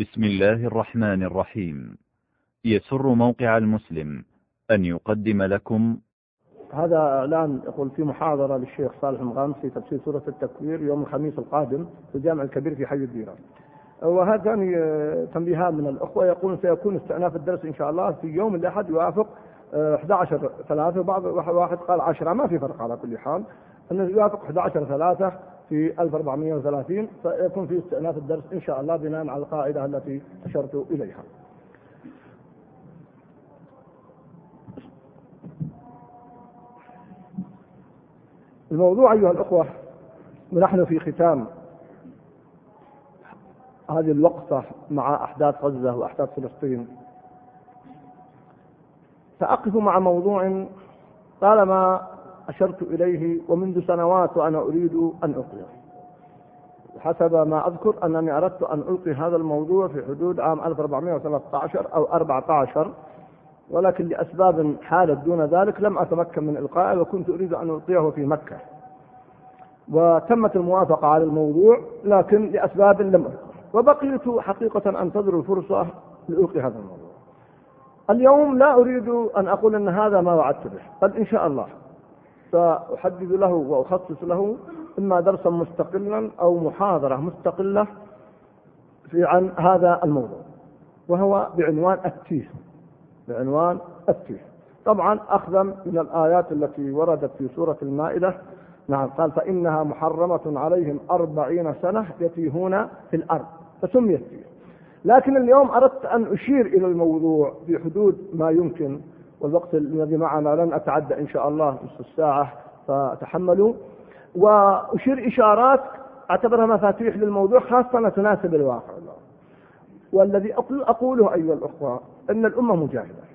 بسم الله الرحمن الرحيم. يسر موقع المسلم أن يقدم لكم. هذا إعلان يقول في محاضرة للشيخ صالح المغامس في تفسير سورة التكوير يوم الخميس القادم في الجامع الكبير في حي الديره. وهذا تنبيهات من الأخوة يقول سيكون استئناف الدرس إن شاء الله في يوم الأحد يوافق 11 3 وبعض واحد قال 10 ما في فرق على كل حال. انه يوافق 11 3 في 1430 فيكون في استئناف الدرس إن شاء الله بناء على القاعدة التي أشرت إليها. الموضوع أيها الأخوة ونحن في ختام هذه الوقفة مع أحداث غزة وأحداث فلسطين سأقف مع موضوع طالما أشرت إليه ومنذ سنوات وأنا أريد أن ألقيه. حسب ما أذكر أنني أردت أن ألقي هذا الموضوع في حدود عام 1413 أو 14 ولكن لأسباب حالت دون ذلك لم أتمكن من إلقائه وكنت أريد أن ألقيه في مكة. وتمت الموافقة على الموضوع لكن لأسباب لم أذكر. وبقيت حقيقة أنتظر الفرصة لألقي هذا الموضوع. اليوم لا أريد أن أقول أن هذا ما وعدت به بل إن شاء الله. سأحدد له وأخصص له إما درسا مستقلا أو محاضرة مستقلة في عن هذا الموضوع وهو بعنوان التيه بعنوان التيه. طبعا أخذا من الآيات التي وردت في سورة المائدة نعم قال فإنها محرمة عليهم أربعين سنة يتيهون في الأرض فسميت تيه. لكن اليوم أردت أن أشير إلى الموضوع في حدود ما يمكن والوقت الذي معنا لن أتعدى إن شاء الله نصف الساعة فتحملوا وأشير إشارات أعتبرها مفاتيح للموضوع خاصة تناسب الواقع. والذي أقوله أيها الأخوة أن الأمة مجاهدة.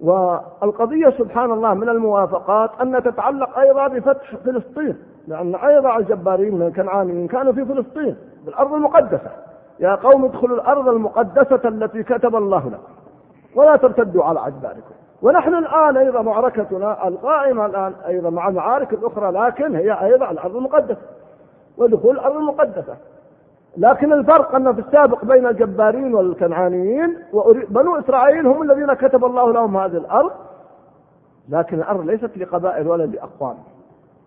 والقضية سبحان الله من الموافقات أن تتعلق أيضا بفتح فلسطين لأن أيضا الجبارين من الكنعانيين كانوا في فلسطين بالأرض المقدسة. يا قوم ادخلوا الأرض المقدسة التي كتب الله لكم. ولا ترتدوا على أدباركم ونحن الآن أيضا معركتنا القائمة الآن أيضا مع المعارك الأخرى لكن هي أيضا الأرض المقدسة ودخول الأرض المقدسة. لكن الفرق أن في السابق بين الجبارين والكنعانيين بنو إسرائيل هم الذين كتب الله لهم هذه الأرض لكن الأرض ليست لقبائل ولا لأقوام.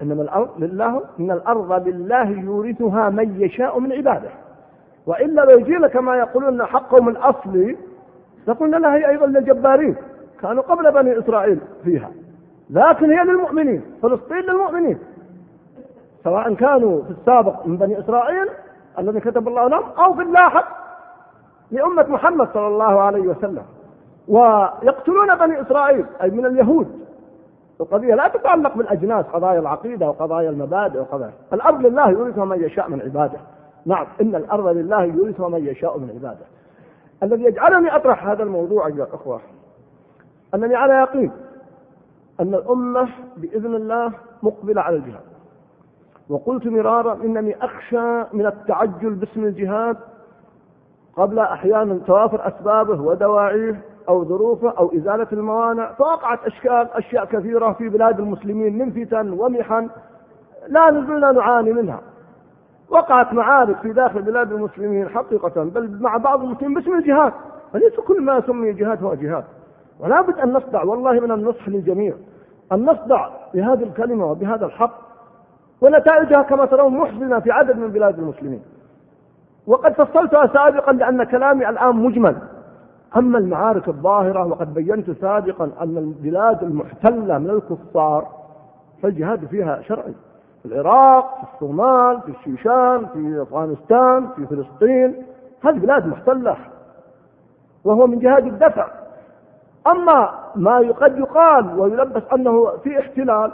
إنما الأرض لله إن الأرض لله يورثها من يشاء من عباده. وإلا لو جينا كما يقولون حقهم الأصلي لقلنا لها هي أيضا للجبارين كانوا قبل بني إسرائيل فيها. لكن هي للمؤمنين فلسطين للمؤمنين. سواء كانوا في السابق من بني إسرائيل الذي كتب الله لهم أو في اللاحق لأمة محمد صلى الله عليه وسلم. ويقتلون بني إسرائيل أي من اليهود. القضية لا تتعلق بالأجناس قضايا العقيدة وقضايا المبادئ وقضايا. الأرض لله يورثها من يشاء من عباده. نعم إن الأرض لله يورثها من يشاء من عباده. الذي يجعلني أطرح هذا الموضوع أيها الأخوة أنني على يقين أن الأمة بإذن الله مقبلة على الجهاد. وقلت مرارا إنني أخشى من التعجل باسم الجهاد قبل أحيانا توافر أسبابه ودواعيه أو ظروفه أو إزالة الموانع فوقعت أشكال أشياء كثيرة في بلاد المسلمين من فتن ومحن لا نزلنا نعاني منها. وقعت معارك في داخل بلاد المسلمين حقيقة بل مع بعض المسلمين باسم الجهاد. فليس كل ما سمي جهاد هو جهاد. ولا بد أن نصدع والله من النصح للجميع. أن نصدع بهذه الكلمة وبهذا الحق. ونتائجها كما ترون محزنة في عدد من بلاد المسلمين. وقد فصلتها سابقا لأن كلامي الآن مجمل. أما المعارك الظاهرة وقد بينت سابقا أن البلاد المحتلة من الكفار فالجهاد فيها شرعي. في العراق في الصومال في الشيشان في أفغانستان في فلسطين. هذه بلاد محتلة وهو من جهاد الدفع. أما ما قد يقال ويلبس أنه في احتلال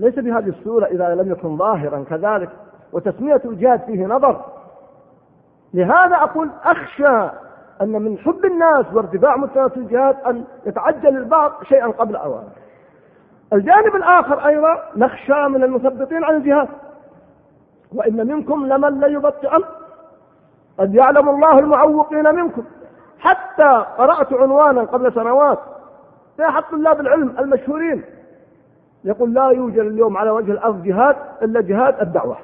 ليس بهذه الصورة إذا لم يكن ظاهرا كذلك وتسمية الجهاد فيه نظر. لهذا أقول أخشى أن من حب الناس وارتفاع مستوى الجهاد أن يتعجل البعض شيئا قبل أوانه. الجانب الآخر أيضا نخشى من المثبطين عن الجهاد وإن منكم لمن ليبطئن قد يعلم الله المعوقين منكم. حتى قرأت عنوانا قبل سنوات في أحد طلاب العلم المشهورين يقول لا يوجد اليوم على وجه الأرض جهاد إلا جهاد الدعوة.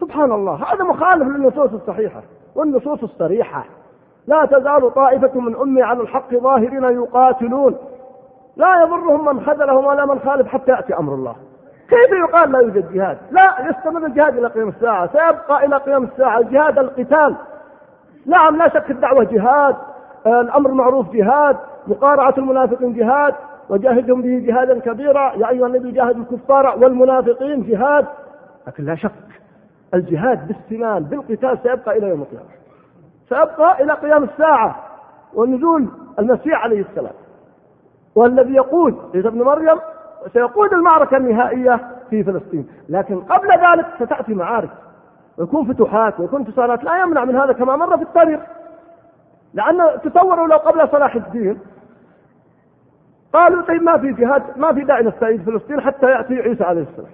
سبحان الله هذا مخالف للنصوص الصحيحة والنصوص الصريحة. لا تزال طائفة من أمي على الحق ظاهرين يقاتلون. لا يضرهم من خذلهم ولا من خالف حتى يأتي أمر الله. كيف يقال لا يوجد جهاد؟ لا يستمر الجهاد إلى قيام الساعة سيبقى إلى قيام الساعة الجهاد القتال. نعم لا شك الدعوة جهاد الأمر المعروف جهاد مقارعة المنافقين جهاد وجاهدهم به جهادا كبيرا. يا أيها النبي جاهد الكفار والمنافقين جهاد. لكن لا شك الجهاد بالسنان بالقتال سيبقى إلى يوم القيامة. سيبقى إلى قيام الساعة. ونزول المسيح عليه السلام. والذي يقود عيسى ابن مريم سيقود المعركة النهائية في فلسطين. لكن قبل ذلك ستأتي معارك. ويكون فتوحات ويكون انتصارات. لا يمنع من هذا كما مر في التاريخ. لأن تصوروا لو قبل صلاح الدين. قالوا طيب ما في جهاد ما في داعي نستعيد فلسطين حتى يأتي عيسى عليه السلام.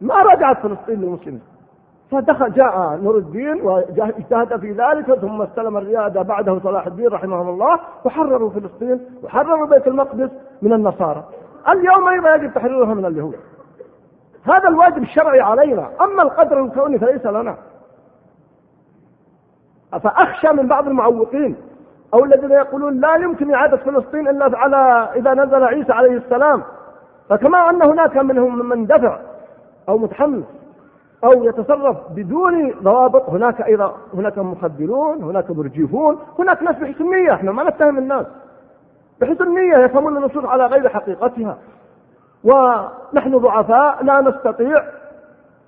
ما رجعت فلسطين للمسلمين. فدخل جاء نور الدين واجتهد في ذلك ثم استلم الريادة بعده صلاح الدين رحمه الله وحرروا فلسطين وحرروا بيت المقدس من النصارى. اليوم أيضا يجب تحريرها من اليهود. هذا الواجب الشرعي علينا. أما القدر الكوني فليس لنا. فأخشى من بعض المعوقين أو الذين يقولون لا يمكن إعادة فلسطين إلا على إذا نزل عيسى عليه السلام. فكما أن هناك منهم من دفع أو متحمس. أو يتصرف بدون ضوابط. هناك أيضا هناك مخدرون هناك مرجفون هناك ناس بحسن نية إحنا ما نتهم الناس. بحسن نية يفهمون النصوص على غير حقيقتها. ونحن ضعفاء لا نستطيع.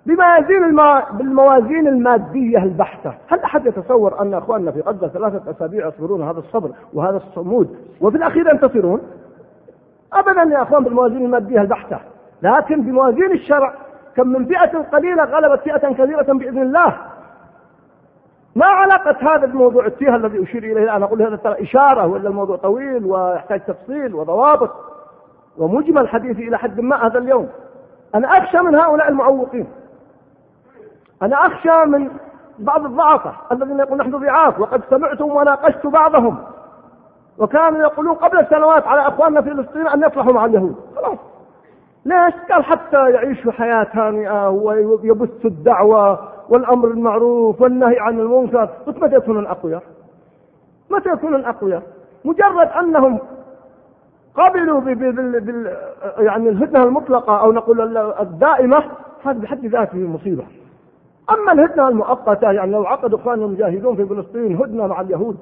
بموازين الما... بالموازين المادية البحتة. هل أحد يتصور أن أخواننا في غزة ثلاثة أسابيع يصبرون هذا الصبر وهذا الصمود؟ وفي الأخير ينتصرون. أبدا يا أخوان بالموازين المادية البحتة. لكن بموازين الشرع كم من فئة قليلة غلبت فئة كثيرة بإذن الله. ما علاقة هذا الموضوع التيه الذي أشير إليه الآن؟ أقول هذا ترى إشارة وإلا الموضوع طويل ويحتاج تفصيل وضوابط ومجمل حديثي إلى حد ما هذا اليوم. أنا أخشى من هؤلاء المعوقين. أنا أخشى من بعض الضعفة الذين يقولون نحن ضعاف وقد سمعتم وناقشت بعضهم. وكانوا يقولون قبل سنوات على أخواننا في فلسطين أن يصلحوا مع اليهود. خلاص. ليش؟ قال حتى يعيشوا حياة هانئة ويبثوا الدعوة والأمر المعروف والنهي عن المنكر بس متى يكونون أقوياء؟ متى يكونون أقوياء؟ مجرد أنهم قبلوا بال بال يعني الهدنة المطلقة أو نقول الدائمة هذا بحد ذاته مصيبة أما الهدنة المؤقتة يعني لو عقد إخواننا المجاهدون في فلسطين هدنة مع اليهود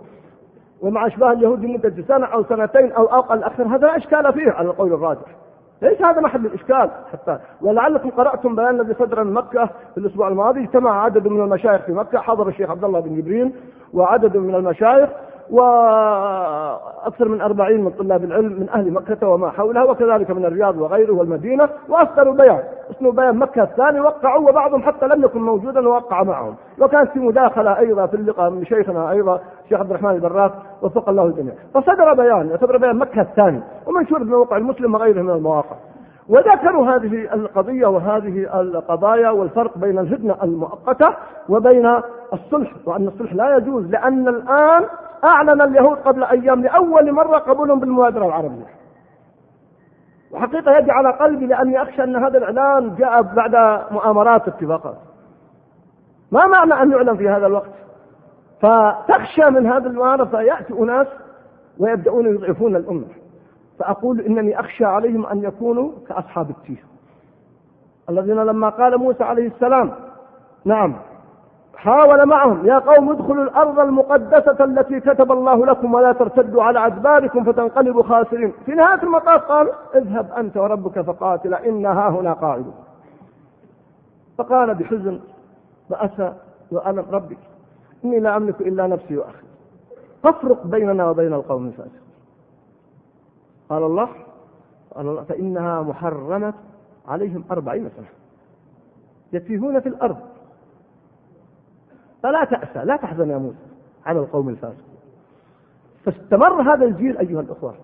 ومع أشباه اليهود لمدة سنة أو سنتين أو أقل أكثر هذا لا إشكال فيه على القول الراجح ليس هذا محل الإشكال حتى؟ ولعلكم قرأتم بيان الذي صدر من مكة في الأسبوع الماضي اجتمع عدد من المشايخ في مكة حضر الشيخ عبد الله بن جبرين وعدد من المشايخ وأكثر من أربعين من طلاب العلم من أهل مكة وما حولها وكذلك من الرياض وغيره والمدينة وأصدروا بيان. اسمه بيان مكة الثاني وقعوا وبعضهم حتى لم يكن موجودا ووقع معهم. وكانت في مداخلة أيضا في اللقاء من شيخنا أيضا الشيخ عبد الرحمن البراك وفق الله الجميع. فصدر بيان يعتبر بيان مكة الثاني ومنشور في موقع المسلم وغيره من المواقع. وذكروا هذه القضية وهذه القضايا والفرق بين الهدنة المؤقتة وبين الصلح وأن الصلح لا يجوز لأن الآن أعلن اليهود قبل أيام لأول مرة قبولهم بالمبادرة العربية. وحقيقة يدي على قلبي لأني أخشى أن هذا الإعلان جاء بعد مؤامرات اتفاقات ما معنى أن يعلن في هذا الوقت؟ فتخشى من هذا المعارضة يأتي أناس ويبدأون يضعفون الأمة. فأقول إنني أخشى عليهم أن يكونوا كأصحاب التيه. الذين لما قال موسى عليه السلام نعم حاول معهم يا قوم ادخلوا الأرض المقدسة التي كتب الله لكم ولا ترتدوا على أدباركم فتنقلبوا خاسرين. في نهاية المطاف قال اذهب أنت وربك فقاتل إنها هنا قاعد فقال بحزن وأسى وأنا ربي إني لا أملك إلا نفسي وأخي. فافرق بيننا وبين القوم الفاسقين. قال الله قال الله فإنها محرمة عليهم أربعين سنة. يتيهون في الأرض. فلا تأسى لا تحزن يا موسى على القوم الفاسقين فاستمر هذا الجيل أيها الأخوة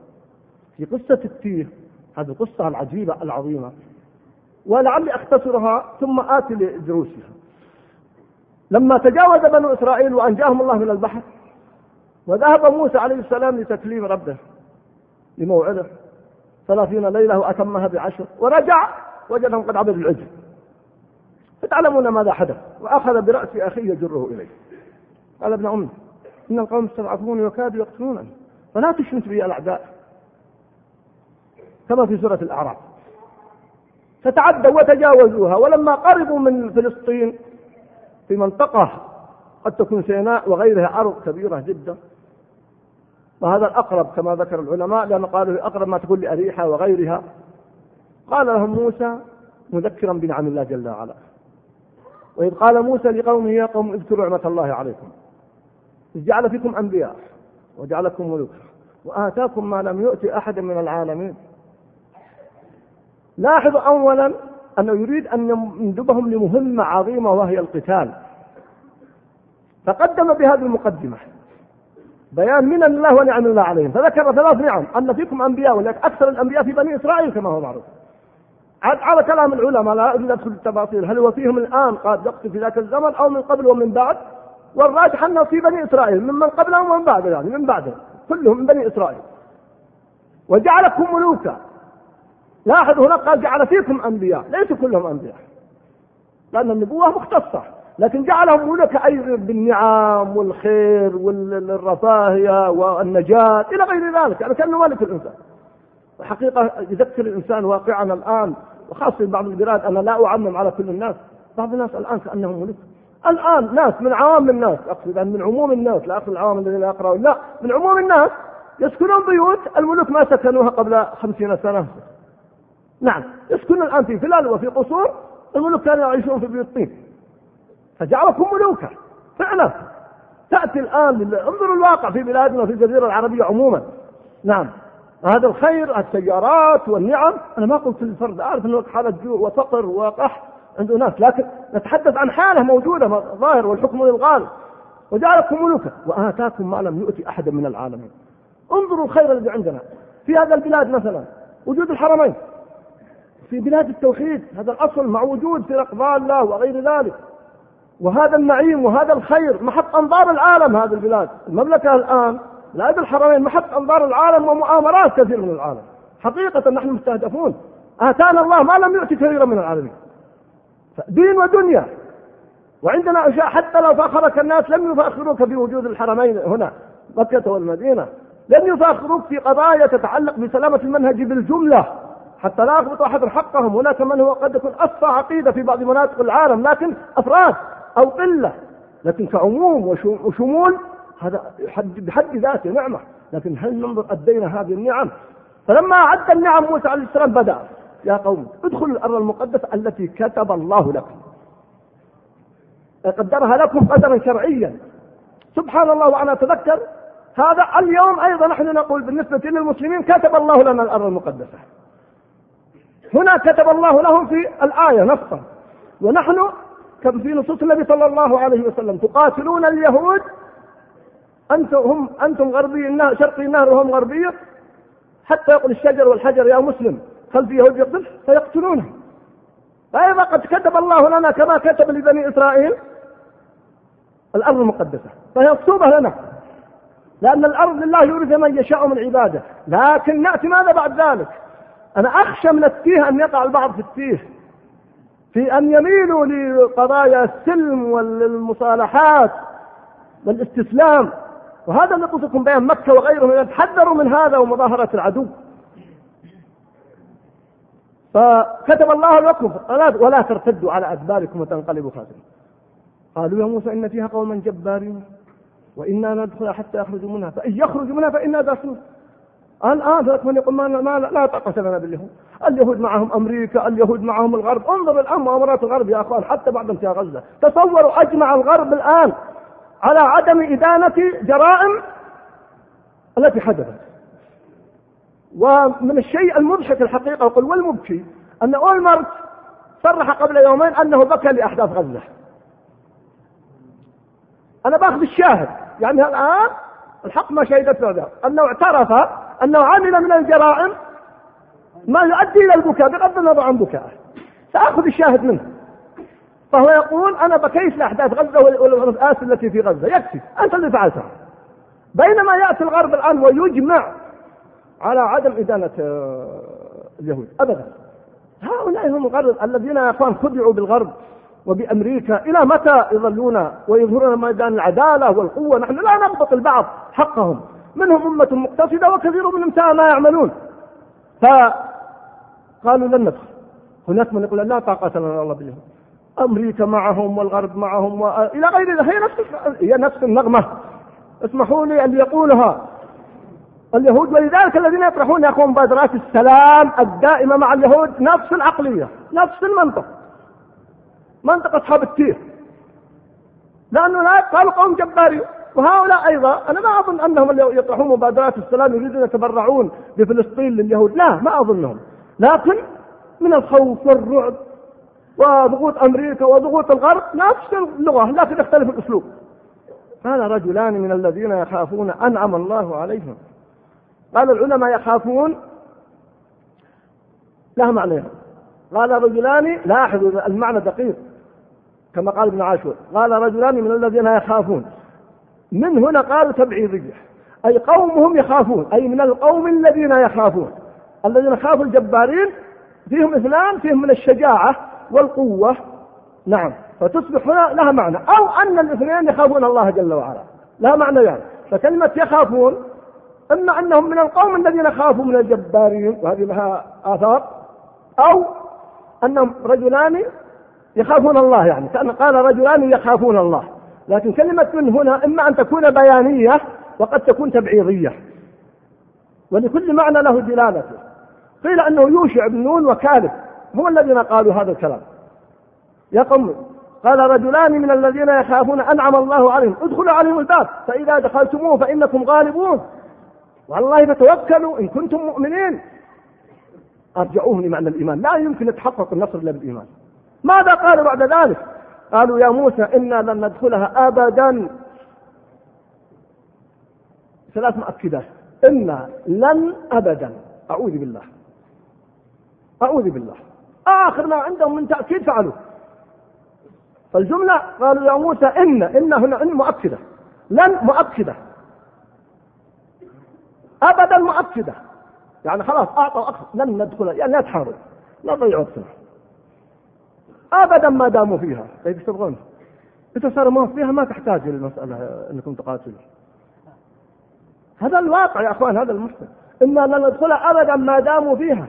في قصة التيه هذه القصة العجيبة العظيمة. ولعلي أختصرها ثم آتي لدروسها. لما تجاوز بنو إسرائيل وأنجاهم الله من البحر وذهب موسى عليه السلام لتكليم ربه لموعده. ثلاثين ليلة وأتمها بعشر ورجع وجدهم قد عبدوا العجل. فتعلمون ماذا حدث؟ وأخذ برأس أخيه يجره إليه. قال ابن أمي إن القوم استضعفوني وكادوا يقتلونني فلا تشمت بي الأعداء. كما في سورة الأعراف. فتعدوا وتجاوزوها. ولما قربوا من فلسطين في منطقة قد تكون سيناء وغيرها أرض كبيرة جدا. وهذا الأقرب كما ذكر العلماء لأن قالوا أقرب ما تكون لأريحة وغيرها. قال لهم موسى مذكرا بنعم الله جل وعلا. وإذ قال موسى لقومه يا قوم اذكروا نعمة الله عليكم. إذ جعل فيكم أنبياء وجعلكم ملوكا وآتاكم ما لم يؤت أحدا من العالمين. لاحظوا أولا أنه يريد أن يندبهم لمهمة عظيمة وهي القتال. فقدم بهذه المقدمة بيان من الله ونعم الله عليهم. فذكر ثلاث نعم أن فيكم أنبياء ولكن أكثر الأنبياء في بني إسرائيل كما هو معروف. عاد على كلام العلماء لا أدخل التفاصيل هل هو فيهم الآن قد يقتل في ذاك الزمن أو من قبل ومن بعد؟ والراجح أنه في بني إسرائيل ممن قبلهم ومن بعد يعني من بعدهم كلهم من بني إسرائيل. وجعلكم ملوكا. لاحظ هنا قال جعل فيكم أنبياء ليسوا كلهم أنبياء. لأن النبوة مختصة لكن جعلهم ملوك أي بالنعم والخير والرفاهية والنجاة إلى غير ذلك يعني كأنه ملك الإنسان. وحقيقة يذكر الإنسان واقعنا الآن وخاصة بعض البلاد أنا لا أعمم على كل الناس. بعض الناس الآن كأنهم ملوك. الآن ناس من عوام الناس أقصد من عموم الناس لا أقصد العوام الذين لا يقرأون لا من عموم الناس يسكنون بيوت الملوك ما سكنوها قبل خمسين سنة. نعم يسكنون الآن في فلال وفي قصور الملوك كانوا يعيشون في بيوت طين. فجعلكم ملوكا. فعلا. تأتي الآن انظروا الواقع في بلادنا وفي الجزيرة العربية عموما. نعم. هذا الخير السيارات والنعم. أنا ما قلت للفرد أعرف أنه حالة جوع وفقر وقح عنده ناس لكن نتحدث عن حالة موجودة ظاهر والحكم للغالب وجعلكم ملوكا. وآتاكم ما لم يؤتي أحدا من العالمين. انظروا الخير الذي عندنا. في هذا البلاد مثلا وجود الحرمين. في بلاد التوحيد هذا الأصل مع وجود فرق ضالة وغير ذلك. وهذا النعيم وهذا الخير محط أنظار العالم هذه البلاد. المملكة الآن لا الحرمين محط أنظار العالم ومؤامرات كثير من العالم. حقيقة نحن مستهدفون. آتانا الله ما لم يؤتي كثيرا من العالمين. دين ودنيا. وعندنا أشياء حتى لو فاخرك الناس لم يفاخروك بوجود الحرمين هنا مكة والمدينة. لم يفاخروك في قضايا تتعلق بسلامة المنهج بالجملة. حتى لا يضبط أحد حقهم. هناك من هو قد يكون أصفى عقيدة في بعض مناطق العالم لكن أفراد أو قلة. لكن كعموم وشمول هذا بحد ذاته نعمة. لكن هل ننظر أدينا هذه النعم؟ فلما عد النعم موسى عليه السلام بدأ. يا قوم ادخلوا الأرض المقدسة التي كتب الله لكم. قدرها لكم قدرا شرعيا. سبحان الله وأنا أتذكر هذا اليوم أيضا نحن نقول بالنسبة للمسلمين كتب الله لنا الأرض المقدسة. هنا كتب الله لهم في الآية نصا. ونحن كم في نصوص النبي صلى الله عليه وسلم تقاتلون اليهود أنتم هم أنتم غربي النهر شرقي النهر وهم غربية. حتى يقول الشجر والحجر يا مسلم خلف يهود يقتل فيقتلونه. فإذا قد كتب الله لنا كما كتب لبني إسرائيل الأرض المقدسة فهي مكتوبة لنا. لأن الأرض لله يورث من يشاء من عباده. لكن نأتي ماذا بعد ذلك؟ أنا أخشى من التيه أن يقع البعض في التيه. في أن يميلوا لقضايا السلم والمصالحات والاستسلام. وهذا اللي قلت بيان مكة وغيرهم يتحذروا من هذا ومظاهرة العدو. فكتب الله لكم ولا ترتدوا على أدباركم وتنقلبوا خاسرين. قالوا يا موسى إن فيها قوما جبارين وإنا ندخل حتى يخرجوا منها. فإن يخرجوا منها فإنا داخلون. الآن هناك من يقول ما, ما لا طاقة لنا باليهود. اليهود معهم أمريكا اليهود معهم الغرب. انظر الآن مؤامرات الغرب يا أخوان حتى بعد انتهاء غزة. تصوروا أجمع الغرب الآن. على عدم إدانة جرائم التي حدثت. ومن الشيء المضحك الحقيقة وقل والمبكي أن أولمرت صرح قبل يومين أنه بكى لأحداث غزة. أنا بأخذ الشاهد يعني الآن الحق ما شهدت له أنه اعترف أنه عمل من الجرائم ما يؤدي إلى البكاء بغض النظر عن بكائه. سأخذ الشاهد منه. فهو يقول أنا بكيت لأحداث غزة والمآسي التي في غزة؟ يكفي أنت اللي فعلتها. بينما يأتي الغرب الآن ويجمع على عدم إدانة آه، اليهود. أبدا. هؤلاء هم الغرب الذين يا أخوان خدعوا بالغرب وبأمريكا إلى متى يظلون ويظهرون ميدان العدالة والقوة؟ نحن لا نضبط البعض حقهم. منهم أمة مقتصدة وكثير منهم ساء ما يعملون. فقالوا لن ندخل. هناك من يقول لا طاقة لنا الله بهم أمريكا معهم والغرب معهم وإلى غير ذلك. هي نفس هي نفس النغمة. اسمحوا لي أن يقولها. اليهود ولذلك الذين يطرحون يا أخوان مبادرات السلام الدائمة مع اليهود نفس العقلية نفس المنطق. منطق أصحاب التير. لأنه لا قالوا قوم جبارين وهؤلاء أيضا أنا ما أظن أنهم يطرحون مبادرات السلام يريدون يتبرعون بفلسطين لليهود. لا ما أظنهم. لكن من الخوف والرعب وضغوط أمريكا وضغوط الغرب نفس اللغة لكن يختلف الأسلوب. هذا رجلان من الذين يخافون أنعم الله عليهم. قال العلماء يخافون لها. معنيين قال رجلان لاحظوا المعنى دقيق كما قال ابن عاشور. قال رجلان من الذين يخافون. من هنا قالوا تبعيضية. أي قومهم يخافون أي من القوم الذين يخافون. الذين خافوا الجبارين فيهم اثنان فيهم من الشجاعة والقوة. نعم. فتصبح هنا لها معنى. أو أن الاثنين يخافون الله جل وعلا. لها معنى يعني فكلمة يخافون إما أنهم من القوم الذين خافوا من الجبارين وهذه لها آثار أو أنهم رجلان يخافون الله يعني. كأن قال رجلان يخافون الله. لكن كلمة من هنا إما أن تكون بيانية وقد تكون تبعيضية. ولكل معنى له دلالته. قيل أنه يوشع بن نون وكالب هم الذين قالوا هذا الكلام. يا قوم قال رجلان من الذين يخافون أنعم الله عليهم. ادخلوا عليهم الباب فإذا دخلتموه فإنكم غالبون. والله فتوكلوا إن كنتم مؤمنين. أرجعوه لمعنى الإيمان. لا يمكن يتحقق النصر إلا بالإيمان. ماذا قالوا بعد ذلك؟ قالوا يا موسى إنا لن ندخلها أبدا. ثلاث مؤكدات. إنا لن أبدا. أعوذ بالله. أعوذ بالله. آخر ما عندهم من تأكيد فعلوا. فالجملة قالوا يا موسى إن إن هنا إن مؤكدة. لن مؤكدة. أبدا مؤكدة. يعني خلاص أعطوا أكثر لن ندخل يعني لا تحارب. لا تضيعوا وقتنا. أبدا ما داموا فيها. طيب إيش تبغون؟ إذا صار ما فيها ما تحتاج للمسألة أنكم تقاتلوا. هذا الواقع يا أخوان هذا المسلم إنا لن ندخلها أبدا ما داموا فيها.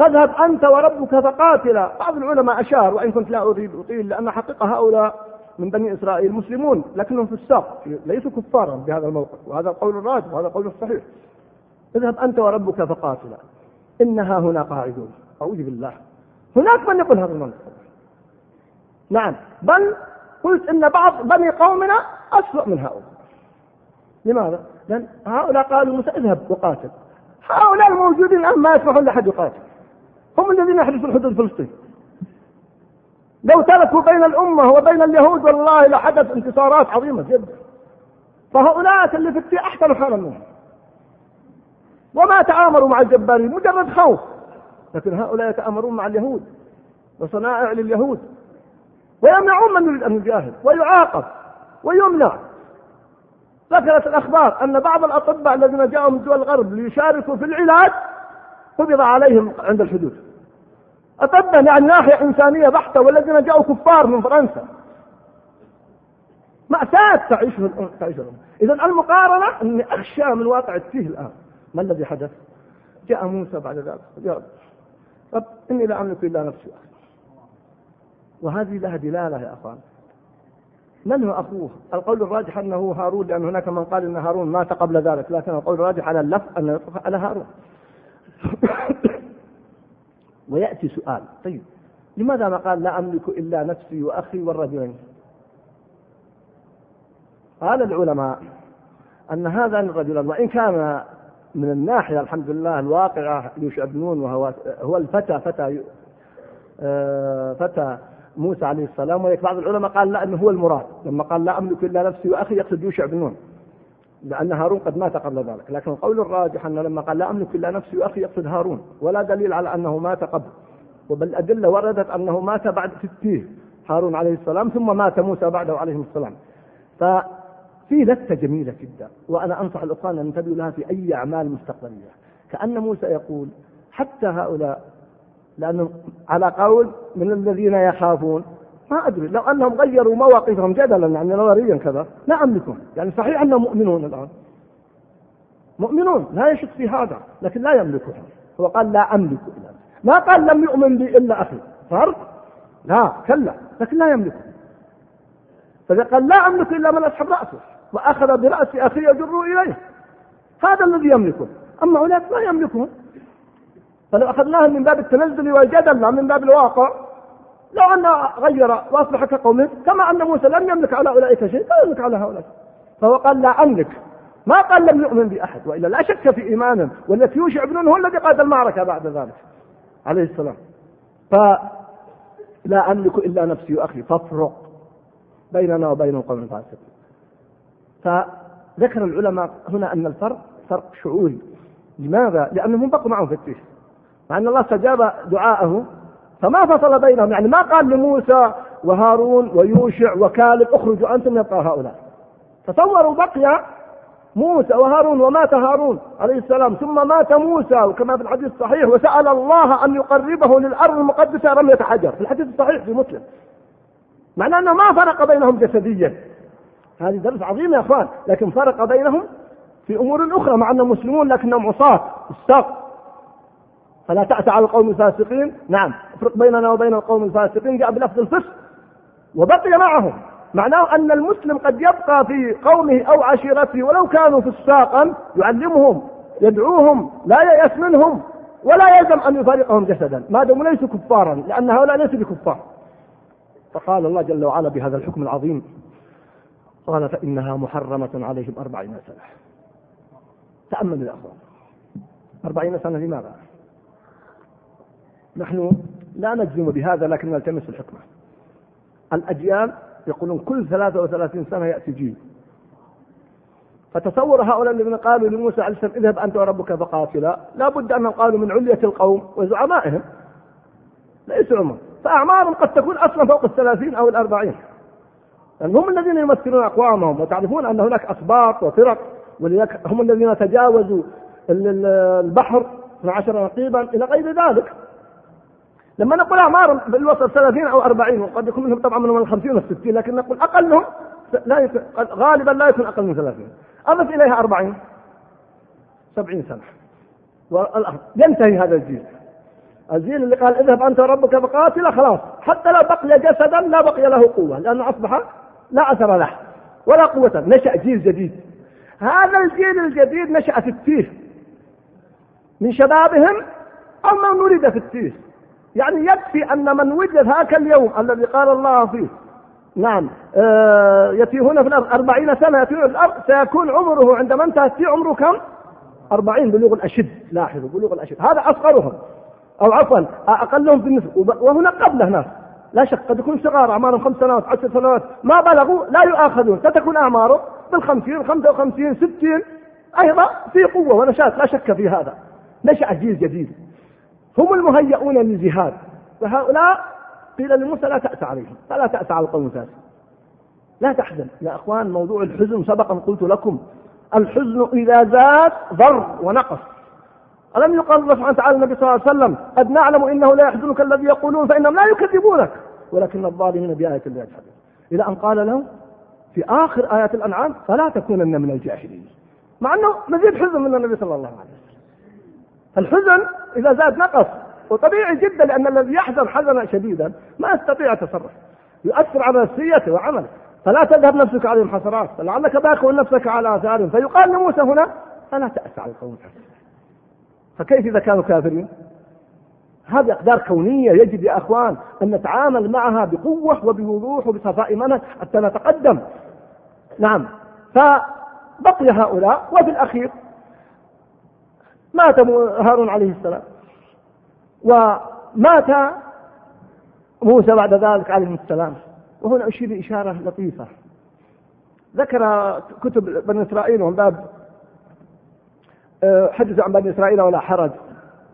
فاذهب أنت وربك فقاتلا. بعض العلماء أشار وإن كنت لا أريد أطيل لأن حقيقة هؤلاء من بني إسرائيل مسلمون لكنهم في الساق ليسوا كفارا بهذا الموقف وهذا القول الراجح وهذا القول الصحيح. اذهب أنت وربك فقاتلا. إنها هنا قاعدون. أعوذ بالله. هناك من يقول هذا المنطق. نعم. بل قلت إن بعض بني قومنا أسوأ من هؤلاء. لماذا؟ لأن هؤلاء قالوا موسى اذهب وقاتل. هؤلاء الموجودين الآن ما يسمحون لأحد يقاتل. هم الذين يحدثون حدود فلسطين لو تركوا بين الأمة وبين اليهود والله لحدث انتصارات عظيمة جدا. فهؤلاء اللي في أحسن حالا منهم وما تآمروا مع الجبارين مجرد خوف. لكن هؤلاء يتآمرون مع اليهود وصنائع لليهود. ويمنعون من يريد أن يجاهد ويعاقب ويمنع. ذكرت الأخبار أن بعض الأطباء الذين جاءوا من دول الغرب ليشاركوا في العلاج قبض عليهم عند الحدود. أطباء يعني ناحية إنسانية بحتة والذين جاءوا كفار من فرنسا. مأساة تعيشه تعيشه الأمة إذا المقارنة أني أخشى من واقع التيه الآن. ما الذي حدث؟ جاء موسى بعد ذلك. يا رب. رب إني لا أملك إلا نفسي. وهذه لها دلالة يا أخوان. من هو أخوه؟ القول الراجح أنه هارون لأن هناك من قال أن هارون مات قبل ذلك لكن القول الراجح على اللف أن على هارون. ويأتي سؤال. طيب لماذا ما قال لا أملك إلا نفسي وأخي والرجلين؟ قال العلماء أن هذا الرجل وإن كان من الناحية الحمد لله الواقعة يوشع بن نون وهو هو الفتى فتى آه، فتى موسى عليه السلام ولكن بعض العلماء قال لا إنه هو المراد. لما قال لا أملك إلا نفسي وأخي يقصد يوشع بن نون لأن هارون قد مات قبل ذلك. لكن القول الراجح انه لما قال لا أملك إلا نفسي واخي يقصد هارون ولا دليل على أنه مات قبل. وبالأدلة وردت أنه مات بعد ستيه هارون عليه السلام ثم مات موسى بعده عليه السلام. ففي لفته جميلة جدا وأنا أنصح الأخوان أن ينتبهوا لها في أي أعمال مستقبلية. كأن موسى يقول حتى هؤلاء لأنه على قول من الذين يخافون ما أدري لو أنهم غيروا مواقفهم جدلا يعني نظريا كذا لا أملكهم. يعني صحيح أنهم مؤمنون الآن. مؤمنون لا يشك في هذا لكن لا يملكها هو قال لا أملك إلا ما قال لم يؤمن بي إلا أخي. فرق؟ لا كلا لكن لا يملكه فإذا قال لا أملك إلا من أسحب رأسه وأخذ برأس أخي يجر إليه. هذا الذي يملكه. أما أولئك ما يملكون فلو أخذناها من باب التنزل والجدل لا من باب الواقع لو أن غير وأصبح كقومه كما أن موسى لم يملك على أولئك شيء لا يملك على هؤلاء. فهو قال لا أملك. ما قال لم يؤمن بأحد وإلا لا شك في إيمانه والذي يوشع بن هو الذي قاد المعركة بعد ذلك عليه السلام. فلا أملك إلا نفسي وأخي فافرق بيننا وبين القوم الفاسقين. فذكر العلماء هنا أن الفرق فرق شعوري. لماذا؟ لأنهم بقوا معهم في التيش مع أن الله استجاب دعاءه فما فصل بينهم. يعني ما قال لموسى وهارون ويوشع وكالب اخرجوا أنتم يبقى هؤلاء. تصوروا بقي موسى وهارون ومات هارون عليه السلام ثم مات موسى وكما في الحديث الصحيح وسأل الله أن يقربه للأرض المقدسة رمية حجر. في الحديث الصحيح في مسلم. معناه أنه ما فرق بينهم جسديا. هذه درس عظيم يا أخوان لكن فرق بينهم في أمور أخرى مع أنهم مسلمون لكنهم عصاة استاق فلا تأس على القوم الفاسقين. نعم. افرق بيننا وبين القوم الفاسقين جاء بلفظ الفسق. وبقي معهم. معناه أن المسلم قد يبقى في قومه أو عشيرته ولو كانوا فساقا يعلمهم يدعوهم لا ييأس منهم ولا يلزم أن يفارقهم جسدا. ما داموا ليسوا كفارا لأن هؤلاء ليسوا بكفار. فقال الله جل وعلا بهذا الحكم العظيم قال فإنها محرمة عليهم أربعين سنة. تأملوا يا أخوان. أربعين سنة لماذا؟ نحن لا نجزم بهذا لكن نلتمس الحكمة. الأجيال يقولون كل 33 سنة يأتي جيل. فتصور هؤلاء الذين قالوا لموسى عليه السلام اذهب أنت وربك فقاتلا لا بد أنهم قالوا من علية القوم وزعمائهم. ليسوا عمر. فأعمارهم قد تكون أصلا فوق الثلاثين أو الأربعين. لأن هم الذين يمثلون أقوامهم وتعرفون أن هناك أسباط وفرق ولذلك هم الذين تجاوزوا البحر 12 نقيبا إلى غير ذلك. لما نقول أعمار بالوسط 30 أو 40 وقد يكون منهم طبعا منهم ال 50 وال 60 لكن نقول أقلهم لا يكون غالبا لا يكون أقل من 30 أضف إليها 40 70 سنة. ينتهي هذا الجيل. الجيل اللي قال اذهب أنت وربك فقاتل خلاص. حتى لو بقي جسدا لا بقي له قوة لأنه أصبح لا أثر له ولا قوة. نشأ جيل جديد. هذا الجيل الجديد نشأ في التيه. من شبابهم أو من ولد في التيه. يعني يكفي أن من وجد هاك اليوم الذي قال الله فيه نعم آه يتيهون في الأرض أربعين سنة يتيهون في الأرض سيكون عمره عندما انتهى عمره كم؟ أربعين بلوغ الأشد لاحظوا بلوغ الأشد هذا أصغرهم أو عفوا أقلهم في النسب وهنا قبله ناس لا شك قد يكون صغار أعمارهم خمس سنوات عشر سنوات ما بلغوا لا يؤاخذون ستكون أعماره بالخمسين خمسة وخمسين ستين أيضا في قوة ونشاط لا شك في هذا نشأ جيل جديد. هم المهيئون للجهاد وهؤلاء قيل لموسى لا تأس عليهم فلا تأس على القوم الفاسق لا تحزن يا أخوان موضوع الحزن سبقا قلت لكم. الحزن إذا زاد ضر ونقص. ألم يقال الله سبحانه وتعالى النبي صلى الله عليه وسلم قد نعلم إنه لا يحزنك الذي يقولون فإنهم لا يكذبونك. ولكن الظالمين بآية الله يجحدون. إلى أن قال لهم في آخر آيات الأنعام فلا تكونن من الجاهلين. مع أنه مزيد حزن من النبي صلى الله عليه وسلم. الحزن إذا زاد نقص. وطبيعي جدا لأن الذي يحزن حزنا شديدا ما يستطيع التصرف. يؤثر على نفسيته وعمله. فلا تذهب نفسك عليهم حسرات فلعلك باخع نفسك على آثارهم فيقال لموسى هنا فلا تأس على القوم فكيف إذا كانوا كافرين؟ هذه أقدار كونية يجب يا أخوان أن نتعامل معها بقوة وبوضوح وبصفاء منهج حتى نتقدم. نعم. فبقي هؤلاء وفي الأخير مات هارون عليه السلام. ومات موسى بعد ذلك عليه السلام. وهنا أشير إشارة لطيفة. ذكر كتب بني إسرائيل ومن باب آه، حدثوا عن بني إسرائيل ولا حرج.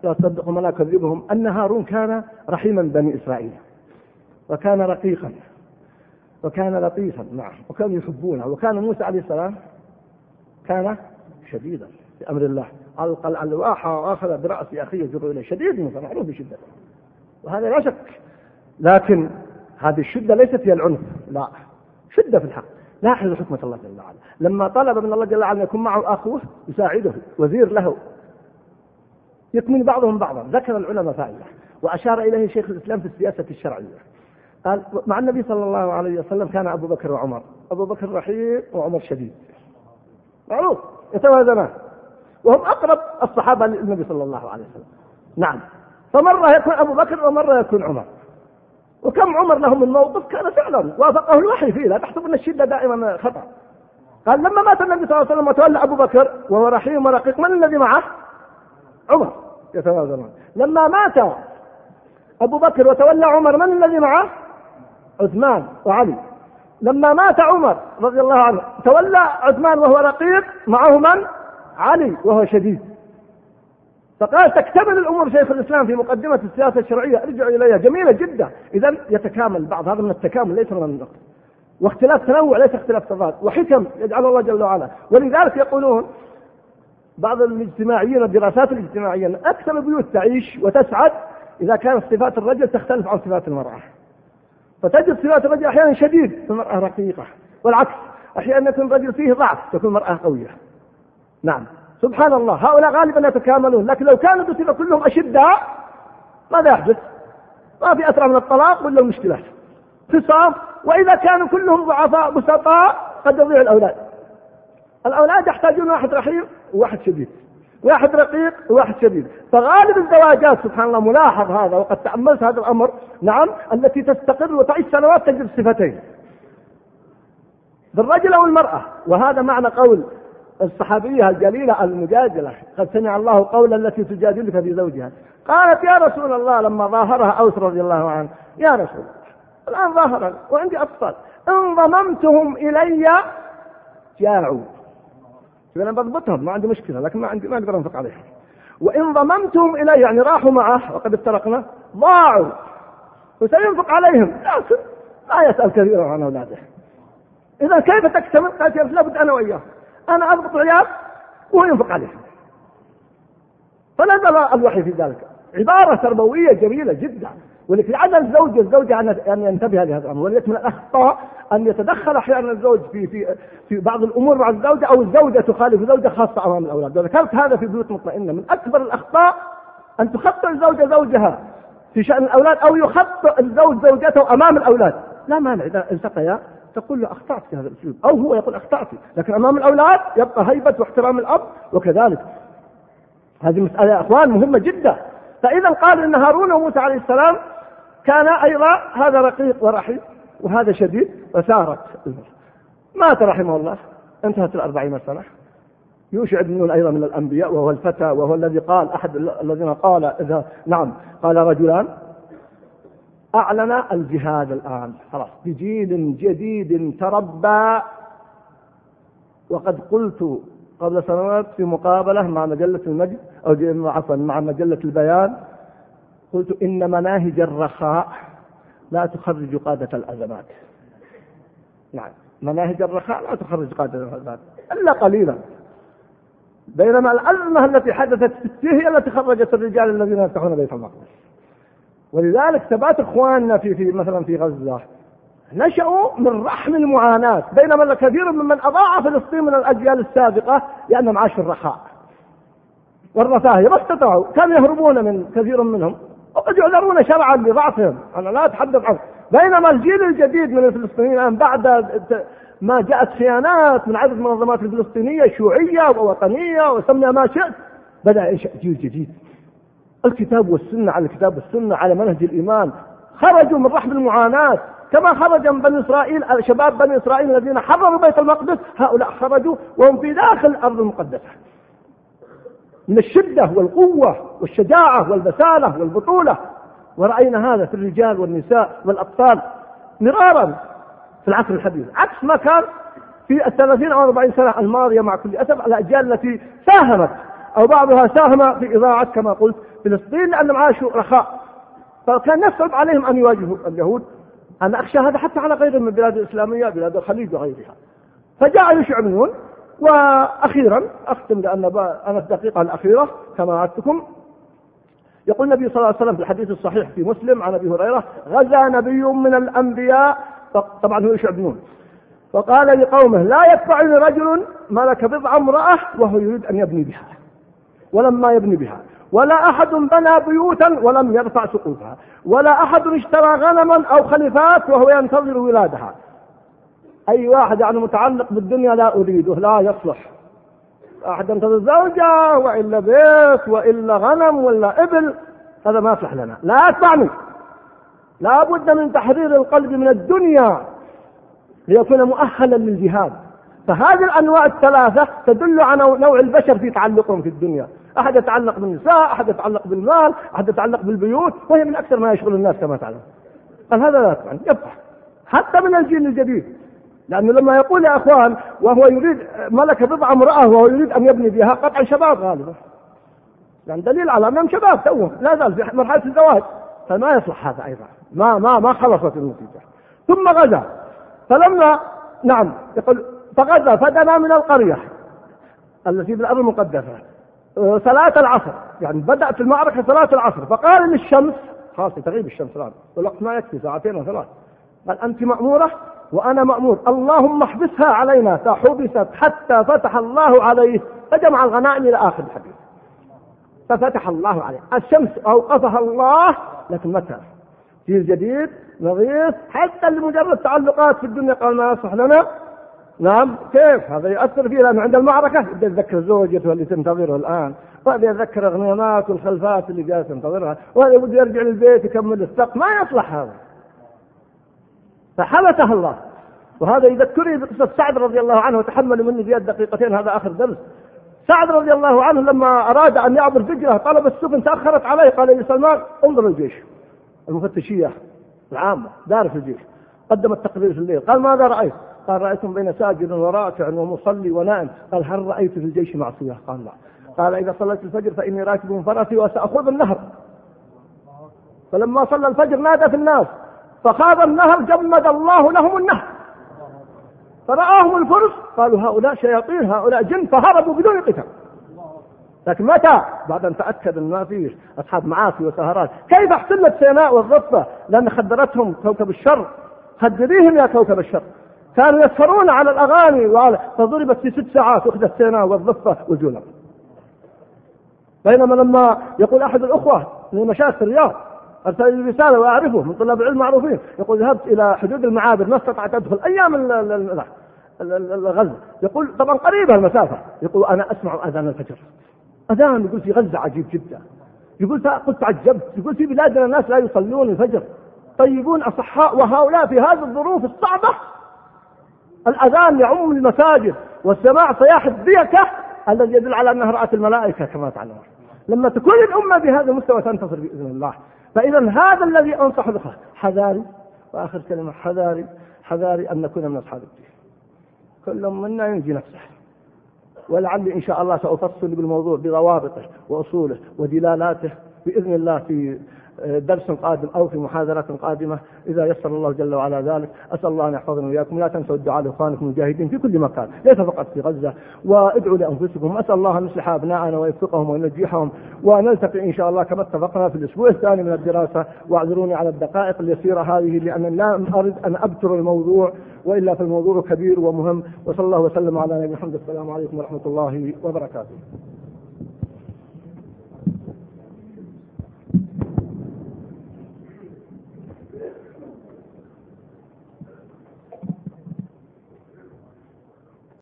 لا تصدقهم ولا كذبهم أن هارون كان رحيما بني إسرائيل. وكان رقيقا. وكان لطيفا معه وكانوا يحبونه. وكان موسى عليه السلام كان شديدا. بأمر الله. ألقى الألواح وأخذ برأس أخيه يجر إليه. شديد موسى معروف بشدة. وهذا لا شك. لكن هذه الشدة ليست هي العنف لا. شدة في الحق. لاحظ حكمة الله جل وعلا. لما طلب من الله جل وعلا أن يكون معه أخوه يساعده وزير له. يكمن بعضهم بعضا. ذكر العلماء فائدة. وأشار إليه شيخ الإسلام في السياسة الشرعية. قال مع النبي صلى الله عليه وسلم كان أبو بكر وعمر. أبو بكر رحيم وعمر شديد. معروف. يتوازنان. وهم أقرب الصحابة للنبي صلى الله عليه وسلم. نعم. فمرة يكون أبو بكر ومرة يكون عمر. وكم عمر له من موقف كان فعلا. وافقه الوحي فيه. لا تحسب ان الشدة دائما خطأ. قال لما مات النبي صلى الله عليه وسلم وتولى أبو بكر وهو رحيم ورقيق من الذي معه؟ عمر. يتوازنون. لما مات أبو بكر وتولى عمر من الذي معه؟ عثمان وعلي. لما مات عمر رضي الله عنه تولى عثمان وهو رقيق معه من؟ علي وهو شديد. فقال تكتمل الأمور شيخ الإسلام في مقدمة السياسة الشرعية. ارجعوا إليها. جميلة جدا. اذا يتكامل بعض. هذا من التكامل ليس من النقص واختلاف تنوع ليس اختلاف تضاد. وحكم يجعل الله جل وعلا. ولذلك يقولون بعض الاجتماعيين الدراسات الاجتماعية أن أكثر البيوت تعيش وتسعد إذا كانت صفات الرجل تختلف عن صفات المرأة. فتجد صفات الرجل أحيانا شديد في المرأة رقيقة. والعكس أحيانا يكون الرجل فيه ضعف تكون المرأة قوية. نعم. سبحان الله هؤلاء غالبا يتكاملون. لكن لو كانوا بصفة كلهم أشداء ماذا يحدث؟ ما في أسرع من الطلاق ولا المشكلات خصام وإذا كانوا كلهم ضعفاء بسطاء قد يضيع الأولاد. الأولاد يحتاجون واحد رحيم وواحد شديد. واحد رقيق وواحد شديد. فغالب الزواجات سبحان الله ملاحظ هذا وقد تأملت هذا الأمر نعم التي تستقر وتعيش سنوات تجد صفتين. بالرجل أو المرأة. وهذا معنى قول الصحابية الجليلة المجادلة قد سمع الله قولا التي تجادلك في زوجها. قالت يا رسول الله لما ظاهرها أوس رضي الله عنه يا رسول الآن ظاهرا وعندي أطفال. إن ضممتهم إلي جاعوا. أنا بضبطهم ما عندي مشكلة لكن ما عندي ما أقدر أنفق عليهم. وإن ضممتهم إلي يعني راحوا معه وقد افترقنا ضاعوا. وسينفق عليهم. لكن لا يسأل كثيرا عن أولاده. إذا كيف تكتمل؟ قالت يا لابد أنا وإياه أنا أضبط عيال وهو ينفق عليهم فنزل الوحي في ذلك. عبارة تربوية جميلة جدا. ولكن على الزوج الزوجة أن ينتبه لهذا الأمر. وليس من الأخطاء أن يتدخل أحيانا الزوج في في في بعض الأمور مع الزوجة أو الزوجة تخالف زوجة خاصة أمام الأولاد. وذكرت هذا في بيوت مطمئنة من أكبر الأخطاء أن تخطئ الزوجة زوجها في شأن الأولاد أو يخطئ الزوج زوجته أمام الأولاد. لا مانع إذا التقيا تقول له أخطأت في هذا الأسلوب أو هو يقول أخطأت لكن أمام الأولاد يبقى هيبة واحترام الأب وكذلك. هذه مسألة يا أخوان مهمة جدا. فإذا قال أن هارون وموسى عليه السلام كان أيضا هذا رقيق ورحيم وهذا شديد وسارت مات رحمه الله انتهت الأربعين سنة. يوشع بن نون أيضا من الأنبياء وهو الفتى وهو الذي قال أحد الذين قال إذا نعم قال رجلان أعلن الجهاد الآن. خلاص. بجيل جديد تربى. وقد قلت قبل سنوات في مقابلة مع مجلة المجد أو عفوا مع مجلة البيان قلت إن مناهج الرخاء لا تخرج قادة الأزمات. نعم. مناهج الرخاء لا تخرج قادة الأزمات. إلا قليلا. بينما الأزمة التي حدثت في هي التي خرجت الرجال الذين يفتحون بيت المقدس. ولذلك ثبات إخواننا في في مثلا في غزة. نشأوا من رحم المعاناة بينما كثير ممن أضاع فلسطين من الأجيال السابقة لأنهم عاشوا الرخاء. والرفاهية ما استطاعوا. كانوا يهربون من كثير منهم. وقد يعذرون شرعا لضعفهم. أنا لا أتحدث عنه. بينما الجيل الجديد من الفلسطينيين الآن بعد ما جاءت خيانات من عدد المنظمات الفلسطينية شيوعية ووطنية وسميها ما شئت بدأ ينشأ جيل جديد. الكتاب والسنة على الكتاب والسنة على منهج الإيمان. خرجوا من رحم المعاناة. كما خرج من بني إسرائيل شباب بني إسرائيل الذين حرروا بيت المقدس هؤلاء خرجوا وهم في داخل الأرض المقدسة. من الشدة والقوة والشجاعة والبسالة والبطولة. ورأينا هذا في الرجال والنساء والأطفال مرارا في العصر الحديث. عكس ما كان في الثلاثين أو أربعين سنة الماضية مع كل أسف الأجيال التي ساهمت. أو بعضها ساهم في إضاعة كما قلت فلسطين لأنهم عاشوا رخاء. فكان يصعب عليهم أن يواجهوا اليهود. أنا أخشى هذا حتى على غير من البلاد الإسلامية بلاد الخليج وغيرها. فجاء يشع بن نون وأخيرا أختم لأن أنا الدقيقة الأخيرة كما وعدتكم يقول النبي صلى الله عليه وسلم في الحديث الصحيح في مسلم عن أبي هريرة غزا نبي من الأنبياء. طبعا هو يشعب نون فقال لقومه لا يدفعني رجل ملك بضع امرأة وهو يريد أن يبني بها. ولما يبني بها. ولا أحد بنى بيوتا ولم يرفع سقوفها ولا أحد اشترى غنما أو خلفات وهو ينتظر ولادها. أي واحد يعني متعلق بالدنيا لا أريده لا يصلح. أحد ينتظر زوجة وإلا بيت وإلا غنم ولا إبل هذا ما يصلح لنا. لا يتبعني لا بد من تحرير القلب من الدنيا ليكون مؤهلا للجهاد. فهذه الأنواع الثلاثة تدل على نوع البشر في تعلقهم في الدنيا. أحد يتعلق بالنساء أحد يتعلق بالمال أحد يتعلق بالبيوت وهي من أكثر ما يشغل الناس كما تعلم. قال هذا لا يطبع يبقى حتى من الجيل الجديد. لأنه لما يقول يا أخوان وهو يريد ملك بضع امرأة وهو يريد أن يبني بها قطع شباب غالبا. يعني دليل على أنهم شباب توهم. لا زال في مرحلة الزواج. فما يصلح هذا أيضا. ما ما ما خلصت النتيجة. ثم غزا. فلما نعم يقول فغزا فدنا من القرية التي بالأرض المقدسة. آه، صلاة العصر. يعني بدأت المعركة صلاة العصر. فقال للشمس خلاص تغيب الشمس الآن. والوقت ما يكفي ساعتين وثلاث قال أنت مأمورة؟ وأنا مأمور. اللهم احبسها علينا فحبست حتى فتح الله عليه فجمع الغنائم إلى آخر الحديث. ففتح الله عليه. الشمس أوقفها الله لكن متى؟ جيل جديد نظيف حتى لمجرد تعلقات في الدنيا قال ما يصلح لنا؟ نعم كيف؟ هذا يؤثر فيه لأنه عند المعركة يبدأ يتذكر زوجته اللي تنتظره الآن. وهذا يتذكر الغنيمات والخلفات اللي جالس ينتظرها وهذا بده يرجع للبيت يكمل السق ما يصلح هذا. فحبسها الله. وهذا يذكرني بقصة سعد رضي الله عنه وتحمل مني في دقيقتين هذا آخر درس. سعد رضي الله عنه لما أراد أن يعبر فجرة طلب السفن تأخرت عليه قال لسلمان انظر الجيش المفتشية العامة دار في الجيش قدم التقرير في الليل. قال ماذا رأيت؟ قال رأيتم بين ساجد وراكع ومصلي ونائم. قال هل رأيت في الجيش معصية؟ قال لا. قال إذا صليت الفجر فإني راكب من فرسي وسأخوض النهر. فلما صلى الفجر نادى في الناس. فخاض النهر جمد الله لهم النهر. فرآهم الفرس. قالوا هؤلاء شياطين هؤلاء جن فهربوا بدون قتال. لكن متى؟ بعد أن تأكد ان ما فيش أصحاب معاصي وسهرات، كيف احتلت سيناء والضفه؟ لأن خدرتهم كوكب الشر، خدريهم يا كوكب الشر، كانوا يسهرون على الأغاني وعلى فضربت في ست ساعات اخذت سيناء والضفة والجولة. بينما لما يقول أحد الأخوة من مشايخ الرياض أرسل لي رسالة وأعرفه من طلاب العلم معروفين يقول ذهبت إلى حدود المعابر ما استطعت أدخل. أيام الغزو. يقول طبعا قريبة المسافة. يقول أنا أسمع أذان الفجر. أذان يقول في غزة عجيب جدا. يقول قلت تعجبت يقول في بلادنا الناس لا يصلون الفجر. طيبون أصحاء وهؤلاء في هذه الظروف الصعبة؟ الأذان يعم المساجد والسماع صياح الديكة الذي يدل على أنها رأت الملائكة كما تعلمون. لما تكون الأمة بهذا المستوى تنتصر بإذن الله. فإذا هذا الذي أنصح به حذاري وآخر كلمة حذاري حذاري أن نكون من أصحاب الدين. كل منا ينجي نفسه. ولعلي إن شاء الله سأفصل بالموضوع بضوابطه وأصوله ودلالاته بإذن الله في درس قادم أو في محاضرة قادمة. إذا يسر الله جل وعلا ذلك أسأل الله أن يحفظنا وإياكم. لا تنسوا الدعاء لإخوانكم المجاهدين في كل مكان ليس فقط في غزة. وادعوا لأنفسكم. أسأل الله أن يصلح أبناءنا ويوفقهم وينجحهم ونلتقي إن شاء الله كما اتفقنا في الأسبوع الثاني من الدراسة. واعذروني على الدقائق اليسيرة هذه لأن لا أريد أن أبتر الموضوع وإلا فالموضوع كبير ومهم. وصلى الله وسلم على نبينا محمد. السلام عليكم ورحمة الله وبركاته.